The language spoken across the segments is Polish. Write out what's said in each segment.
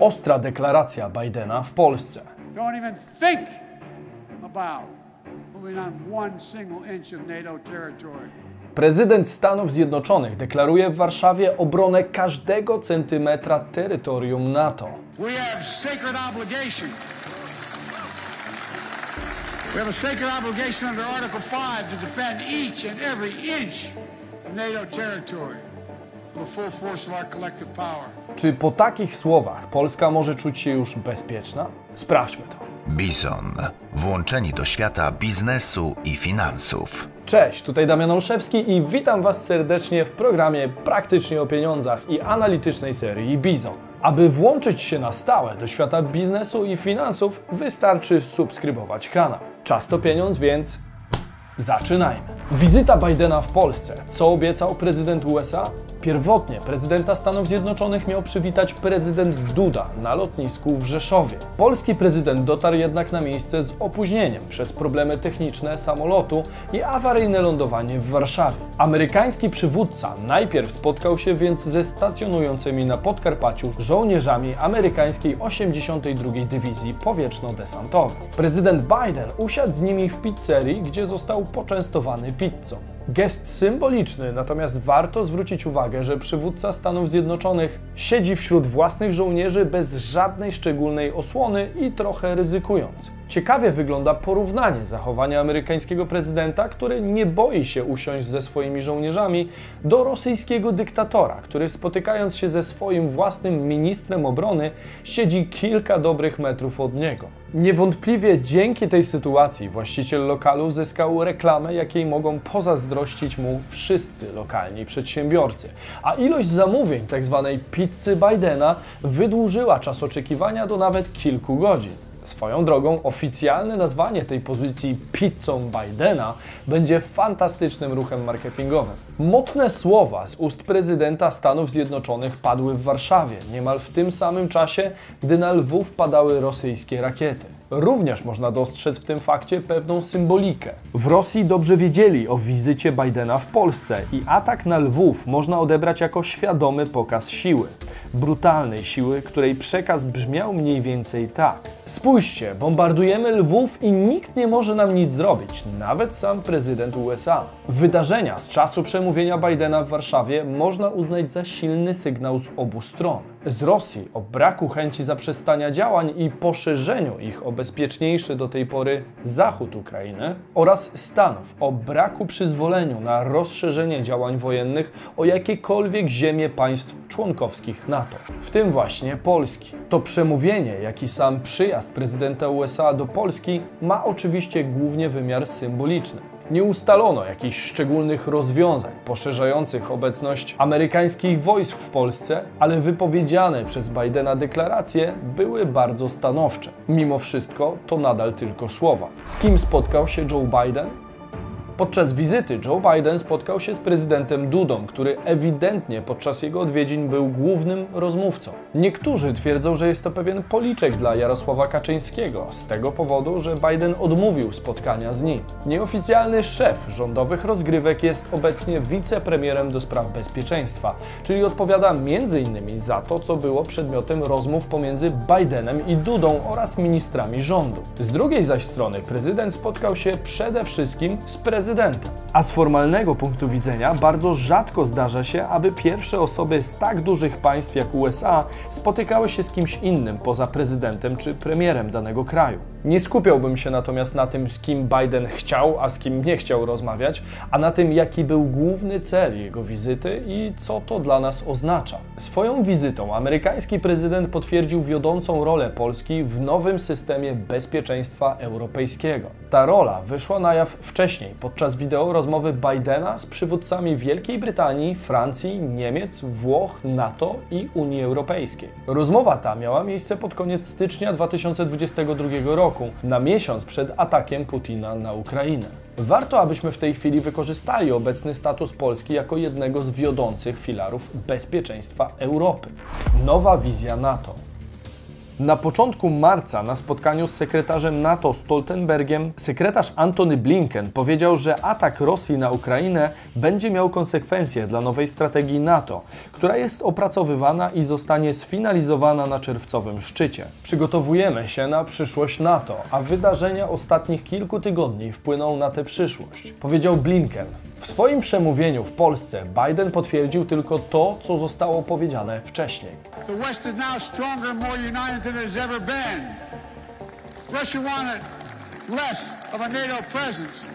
Ostra deklaracja Bidena w Polsce. Don't even think about moving on one single inch of NATO territory. Prezydent Stanów Zjednoczonych deklaruje w Warszawie obronę każdego centymetra terytorium NATO. We have sacred obligation. We have a sacred obligation under Article 5 to defend each and every inch of NATO territory with the full force of our collective power. Czy po takich słowach Polska może czuć się już bezpieczna? Sprawdźmy to. Bison. Włączeni do świata biznesu i finansów. Cześć, tutaj Damian Olszewski i witam Was serdecznie w programie Praktycznie o Pieniądzach i analitycznej serii Bizon. Aby włączyć się na stałe do świata biznesu i finansów, wystarczy subskrybować kanał. Czas to pieniądz, więc zaczynajmy. Wizyta Bidena w Polsce. Co obiecał prezydent USA? Pierwotnie prezydenta Stanów Zjednoczonych miał przywitać prezydent Duda na lotnisku w Rzeszowie. Polski prezydent dotarł jednak na miejsce z opóźnieniem przez problemy techniczne samolotu i awaryjne lądowanie w Warszawie. Amerykański przywódca najpierw spotkał się więc ze stacjonującymi na Podkarpaciu żołnierzami amerykańskiej 82. Dywizji Powietrzno-Desantowej. Prezydent Biden usiadł z nimi w pizzerii, gdzie został poczęstowany pizzą. Gest symboliczny, natomiast warto zwrócić uwagę, że przywódca Stanów Zjednoczonych siedzi wśród własnych żołnierzy bez żadnej szczególnej osłony i trochę ryzykując. Ciekawie wygląda porównanie zachowania amerykańskiego prezydenta, który nie boi się usiąść ze swoimi żołnierzami, do rosyjskiego dyktatora, który spotykając się ze swoim własnym ministrem obrony, siedzi kilka dobrych metrów od niego. Niewątpliwie dzięki tej sytuacji właściciel lokalu zyskał reklamę, jakiej mogą pozazdrościć mu wszyscy lokalni przedsiębiorcy. A ilość zamówień tzw. pizzy Bidena wydłużyła czas oczekiwania do nawet kilku godzin. Swoją drogą, oficjalne nazwanie tej pozycji pizzą Bidena będzie fantastycznym ruchem marketingowym. Mocne słowa z ust prezydenta Stanów Zjednoczonych padły w Warszawie, niemal w tym samym czasie, gdy na Lwów padały rosyjskie rakiety. Również można dostrzec w tym fakcie pewną symbolikę. W Rosji dobrze wiedzieli o wizycie Bidena w Polsce i atak na Lwów można odebrać jako świadomy pokaz siły. Brutalnej siły, której przekaz brzmiał mniej więcej tak. Spójrzcie, bombardujemy Lwów i nikt nie może nam nic zrobić, nawet sam prezydent USA. Wydarzenia z czasu przemówienia Bidena w Warszawie można uznać za silny sygnał z obu stron. Z Rosji o braku chęci zaprzestania działań i poszerzeniu ich o bezpieczniejszy do tej pory zachód Ukrainy oraz Stanów o braku przyzwoleniu na rozszerzenie działań wojennych o jakiekolwiek ziemie państw członkowskich NATO, w tym właśnie Polski. To przemówienie, jak i sam przyjazd prezydenta USA do Polski ma oczywiście głównie wymiar symboliczny. Nie ustalono jakichś szczególnych rozwiązań poszerzających obecność amerykańskich wojsk w Polsce, ale wypowiedziane przez Bidena deklaracje były bardzo stanowcze. Mimo wszystko to nadal tylko słowa. Z kim spotkał się Joe Biden? Podczas wizyty Joe Biden spotkał się z prezydentem Dudą, który ewidentnie podczas jego odwiedzin był głównym rozmówcą. Niektórzy twierdzą, że jest to pewien policzek dla Jarosława Kaczyńskiego, z tego powodu, że Biden odmówił spotkania z nim. Nieoficjalny szef rządowych rozgrywek jest obecnie wicepremierem do spraw bezpieczeństwa, czyli odpowiada m.in. za to, co było przedmiotem rozmów pomiędzy Bidenem i Dudą oraz ministrami rządu. Z drugiej zaś strony prezydent spotkał się przede wszystkim z prezydentem A z formalnego punktu widzenia bardzo rzadko zdarza się, aby pierwsze osoby z tak dużych państw jak USA spotykały się z kimś innym poza prezydentem czy premierem danego kraju. Nie skupiałbym się natomiast na tym, z kim Biden chciał, a z kim nie chciał rozmawiać, a na tym, jaki był główny cel jego wizyty i co to dla nas oznacza. Swoją wizytą amerykański prezydent potwierdził wiodącą rolę Polski w nowym systemie bezpieczeństwa europejskiego. Ta rola wyszła na jaw wcześniej, podczas wideo rozmowy Bidena z przywódcami Wielkiej Brytanii, Francji, Niemiec, Włoch, NATO i Unii Europejskiej. Rozmowa ta miała miejsce pod koniec stycznia 2022 roku, na miesiąc przed atakiem Putina na Ukrainę. Warto, abyśmy w tej chwili wykorzystali obecny status Polski jako jednego z wiodących filarów bezpieczeństwa Europy. Nowa wizja NATO. Na początku marca na spotkaniu z sekretarzem NATO Stoltenbergiem sekretarz Antony Blinken powiedział, że atak Rosji na Ukrainę będzie miał konsekwencje dla nowej strategii NATO, która jest opracowywana i zostanie sfinalizowana na czerwcowym szczycie. Przygotowujemy się na przyszłość NATO, a wydarzenia ostatnich kilku tygodni wpłyną na tę przyszłość, powiedział Blinken. W swoim przemówieniu w Polsce Biden potwierdził tylko to, co zostało powiedziane wcześniej. The West is now stronger more united than ever been. Russia wanted less of a NATO presence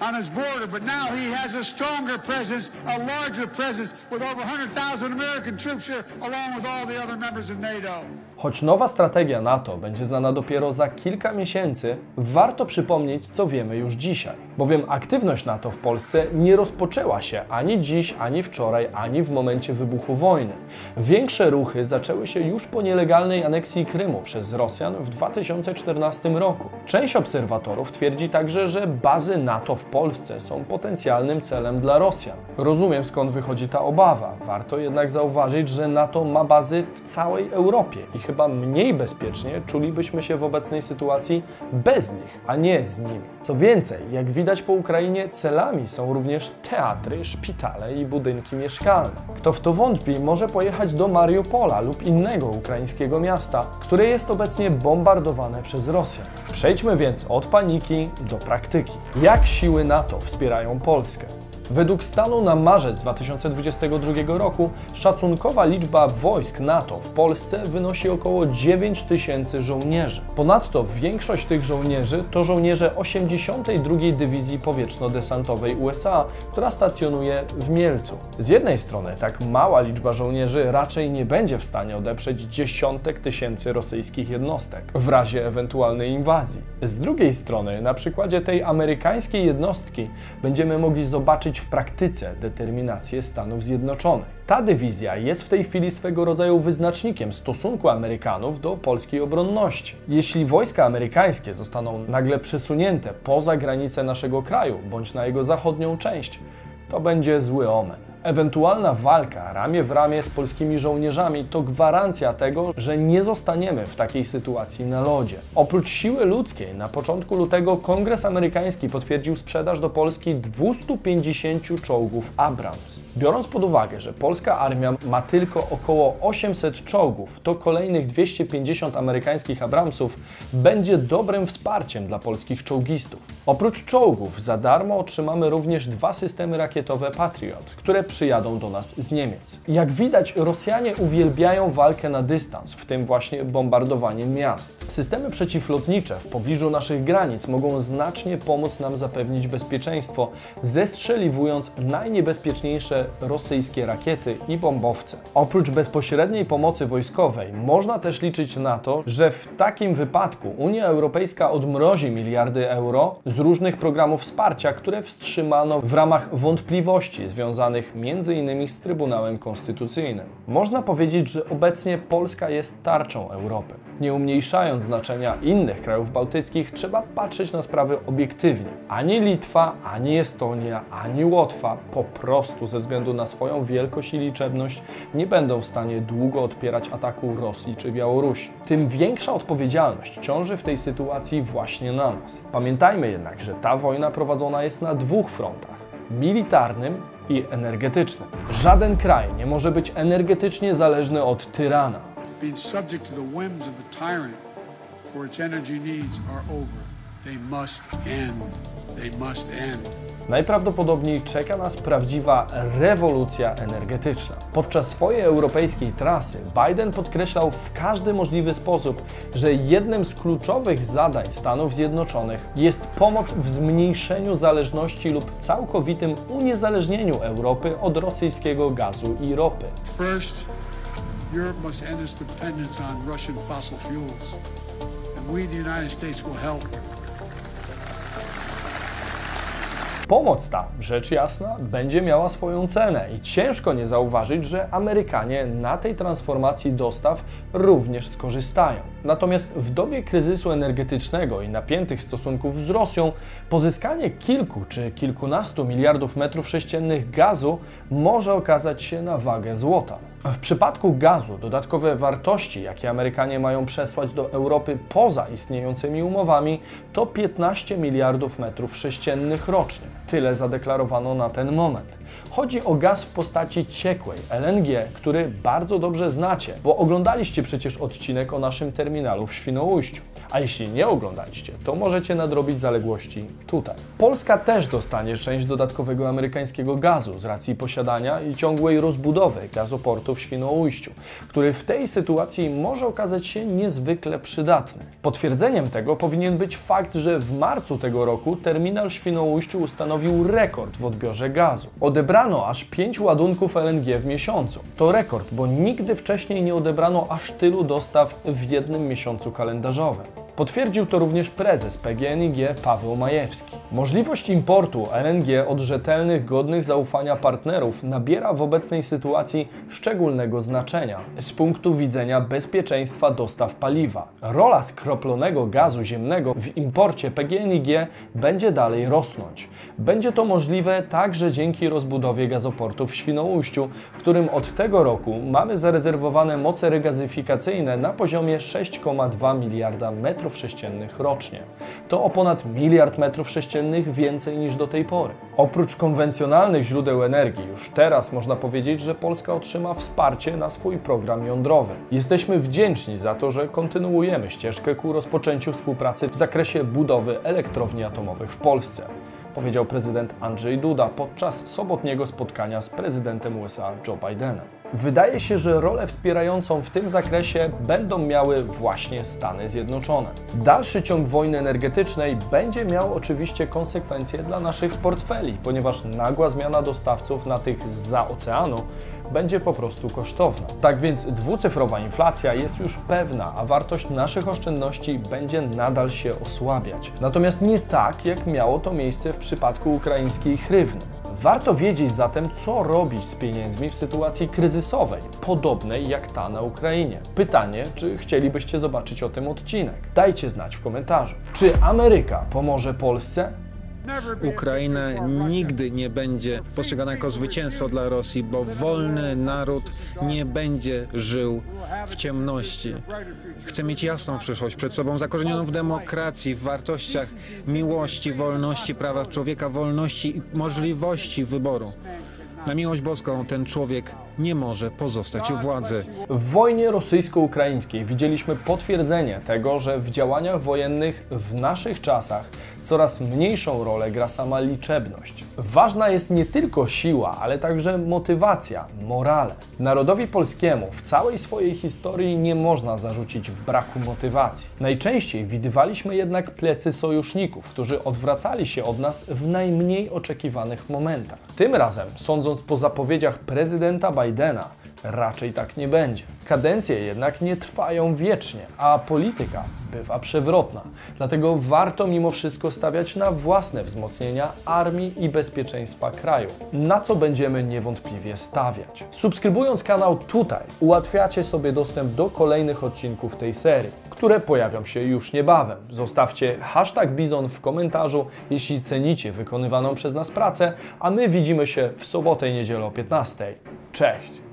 on his border, but now he has a stronger presence, a larger presence, with over 100,000 American troops here, along with all the other members of NATO. Choć nowa strategia NATO będzie znana dopiero za kilka miesięcy, warto przypomnieć, co wiemy już dzisiaj. Bowiem aktywność NATO w Polsce nie rozpoczęła się ani dziś, ani wczoraj, ani w momencie wybuchu wojny. Większe ruchy zaczęły się już po nielegalnej aneksji Krymu przez Rosjan w 2014 roku. Część obserwatorów twierdzi także, że bazy NATO w Polsce są potencjalnym celem dla Rosjan. Rozumiem skąd wychodzi ta obawa. Warto jednak zauważyć, że NATO ma bazy w całej Europie i chyba mniej bezpiecznie czulibyśmy się w obecnej sytuacji bez nich, a nie z nimi. Co więcej, jak widać po Ukrainie, celami są również teatry, szpitale i budynki mieszkalne. Kto w to wątpi, może pojechać do Mariupola lub innego ukraińskiego miasta, które jest obecnie bombardowane przez Rosjan. Przejdźmy więc od paniki do praktyki. Jak siły NATO wspierają Polskę? Według stanu na marzec 2022 roku szacunkowa liczba wojsk NATO w Polsce wynosi około 9 tysięcy żołnierzy. Ponadto większość tych żołnierzy to żołnierze 82 Dywizji Powietrzno-Desantowej USA, która stacjonuje w Mielcu. Z jednej strony tak mała liczba żołnierzy raczej nie będzie w stanie odeprzeć dziesiątek tysięcy rosyjskich jednostek w razie ewentualnej inwazji. Z drugiej strony na przykładzie tej amerykańskiej jednostki będziemy mogli zobaczyć w praktyce determinację Stanów Zjednoczonych. Ta dywizja jest w tej chwili swego rodzaju wyznacznikiem stosunku Amerykanów do polskiej obronności. Jeśli wojska amerykańskie zostaną nagle przesunięte poza granice naszego kraju bądź na jego zachodnią część, to będzie zły omen. Ewentualna walka ramię w ramię z polskimi żołnierzami to gwarancja tego, że nie zostaniemy w takiej sytuacji na lodzie. Oprócz siły ludzkiej, na początku lutego Kongres Amerykański potwierdził sprzedaż do Polski 250 czołgów Abrams. Biorąc pod uwagę, że polska armia ma tylko około 800 czołgów, to kolejnych 250 amerykańskich Abramsów będzie dobrym wsparciem dla polskich czołgistów. Oprócz czołgów za darmo otrzymamy również dwa systemy rakietowe Patriot, które przyjadą do nas z Niemiec. Jak widać, Rosjanie uwielbiają walkę na dystans, w tym właśnie bombardowanie miast. Systemy przeciwlotnicze w pobliżu naszych granic mogą znacznie pomóc nam zapewnić bezpieczeństwo, zestrzeliwując najniebezpieczniejsze rosyjskie rakiety i bombowce. Oprócz bezpośredniej pomocy wojskowej, można też liczyć na to, że w takim wypadku Unia Europejska odmrozi miliardy euro z różnych programów wsparcia, które wstrzymano w ramach wątpliwości związanych m.in. z Trybunałem Konstytucyjnym. Można powiedzieć, że obecnie Polska jest tarczą Europy. Nie umniejszając znaczenia innych krajów bałtyckich, trzeba patrzeć na sprawy obiektywnie. Ani Litwa, ani Estonia, ani Łotwa po prostu ze względu na swoją wielkość i liczebność nie będą w stanie długo odpierać ataku Rosji czy Białorusi. Tym większa odpowiedzialność ciąży w tej sytuacji właśnie na nas. Pamiętajmy jednak, że ta wojna prowadzona jest na dwóch frontach militarnym i energetycznym. Żaden kraj nie może być energetycznie zależny od tyrana. They must end. They must end. Najprawdopodobniej czeka nas prawdziwa rewolucja energetyczna. Podczas swojej europejskiej trasy Biden podkreślał w każdy możliwy sposób, że jednym z kluczowych zadań Stanów Zjednoczonych jest pomoc w zmniejszeniu zależności lub całkowitym uniezależnieniu Europy od rosyjskiego gazu i ropy. First, Europe must end its dependence on Russian fossil fuels. And we, the United States, will help. Pomoc ta, rzecz jasna, będzie miała swoją cenę i ciężko nie zauważyć, że Amerykanie na tej transformacji dostaw również skorzystają. Natomiast w dobie kryzysu energetycznego i napiętych stosunków z Rosją, pozyskanie kilku czy kilkunastu miliardów metrów sześciennych gazu może okazać się na wagę złota. W przypadku gazu dodatkowe wartości, jakie Amerykanie mają przesłać do Europy poza istniejącymi umowami, to 15 miliardów metrów sześciennych rocznie. Tyle zadeklarowano na ten moment. Chodzi o gaz w postaci ciekłej, LNG, który bardzo dobrze znacie, bo oglądaliście przecież odcinek o naszym terminalu w Świnoujściu. A jeśli nie oglądaliście, to możecie nadrobić zaległości tutaj. Polska też dostanie część dodatkowego amerykańskiego gazu z racji posiadania i ciągłej rozbudowy gazoportu w Świnoujściu, który w tej sytuacji może okazać się niezwykle przydatny. Potwierdzeniem tego powinien być fakt, że w marcu tego roku terminal w Świnoujściu ustanowił rekord w odbiorze gazu. Odebrano aż 5 ładunków LNG w miesiącu. To rekord, bo nigdy wcześniej nie odebrano aż tylu dostaw w jednym miesiącu kalendarzowym. Potwierdził to również prezes PGNiG Paweł Majewski. Możliwość importu LNG od rzetelnych, godnych zaufania partnerów nabiera w obecnej sytuacji szczególnego znaczenia z punktu widzenia bezpieczeństwa dostaw paliwa. Rola skroplonego gazu ziemnego w imporcie PGNiG będzie dalej rosnąć. Będzie to możliwe także dzięki rozbudowie gazoportu w Świnoujściu, w którym od tego roku mamy zarezerwowane moce regazyfikacyjne na poziomie 6,2 miliarda metrów sześciennych rocznie. To o ponad miliard metrów sześciennych więcej niż do tej pory. Oprócz konwencjonalnych źródeł energii, już teraz można powiedzieć, że Polska otrzyma wsparcie na swój program jądrowy. Jesteśmy wdzięczni za to, że kontynuujemy ścieżkę ku rozpoczęciu współpracy w zakresie budowy elektrowni atomowych w Polsce powiedział prezydent Andrzej Duda podczas sobotniego spotkania z prezydentem USA Joe Bidenem. Wydaje się, że rolę wspierającą w tym zakresie będą miały właśnie Stany Zjednoczone. Dalszy ciąg wojny energetycznej będzie miał oczywiście konsekwencje dla naszych portfeli, ponieważ nagła zmiana dostawców na tych zza oceanu będzie po prostu kosztowna. Tak więc dwucyfrowa inflacja jest już pewna, a wartość naszych oszczędności będzie nadal się osłabiać. Natomiast nie tak, jak miało to miejsce w przypadku ukraińskiej hrywny. Warto wiedzieć zatem, co robić z pieniędzmi w sytuacji kryzysowej, podobnej jak ta na Ukrainie. Pytanie, czy chcielibyście zobaczyć o tym odcinek? Dajcie znać w komentarzu. Czy Ameryka pomoże Polsce? Ukraina nigdy nie będzie postrzegana jako zwycięstwo dla Rosji, bo wolny naród nie będzie żył w ciemności. Chce mieć jasną przyszłość przed sobą, zakorzenioną w demokracji, w wartościach miłości, wolności, prawach człowieka, wolności i możliwości wyboru. Na miłość boską ten człowiek nie może pozostać u władzy. W wojnie rosyjsko-ukraińskiej widzieliśmy potwierdzenie tego, że w działaniach wojennych w naszych czasach coraz mniejszą rolę gra sama liczebność. Ważna jest nie tylko siła, ale także motywacja, morale. Narodowi polskiemu w całej swojej historii nie można zarzucić braku motywacji. Najczęściej widywaliśmy jednak plecy sojuszników, którzy odwracali się od nas w najmniej oczekiwanych momentach. Tym razem, sądząc po zapowiedziach prezydenta Bidena, raczej tak nie będzie. Kadencje jednak nie trwają wiecznie, a polityka bywa przewrotna. Dlatego warto mimo wszystko stawiać na własne wzmocnienia armii i bezpieczeństwa kraju, na co będziemy niewątpliwie stawiać. Subskrybując kanał tutaj, ułatwiacie sobie dostęp do kolejnych odcinków tej serii, które pojawią się już niebawem. Zostawcie hashtag Bizon w komentarzu, jeśli cenicie wykonywaną przez nas pracę, a my widzimy się w sobotę i niedzielę o 15. Cześć!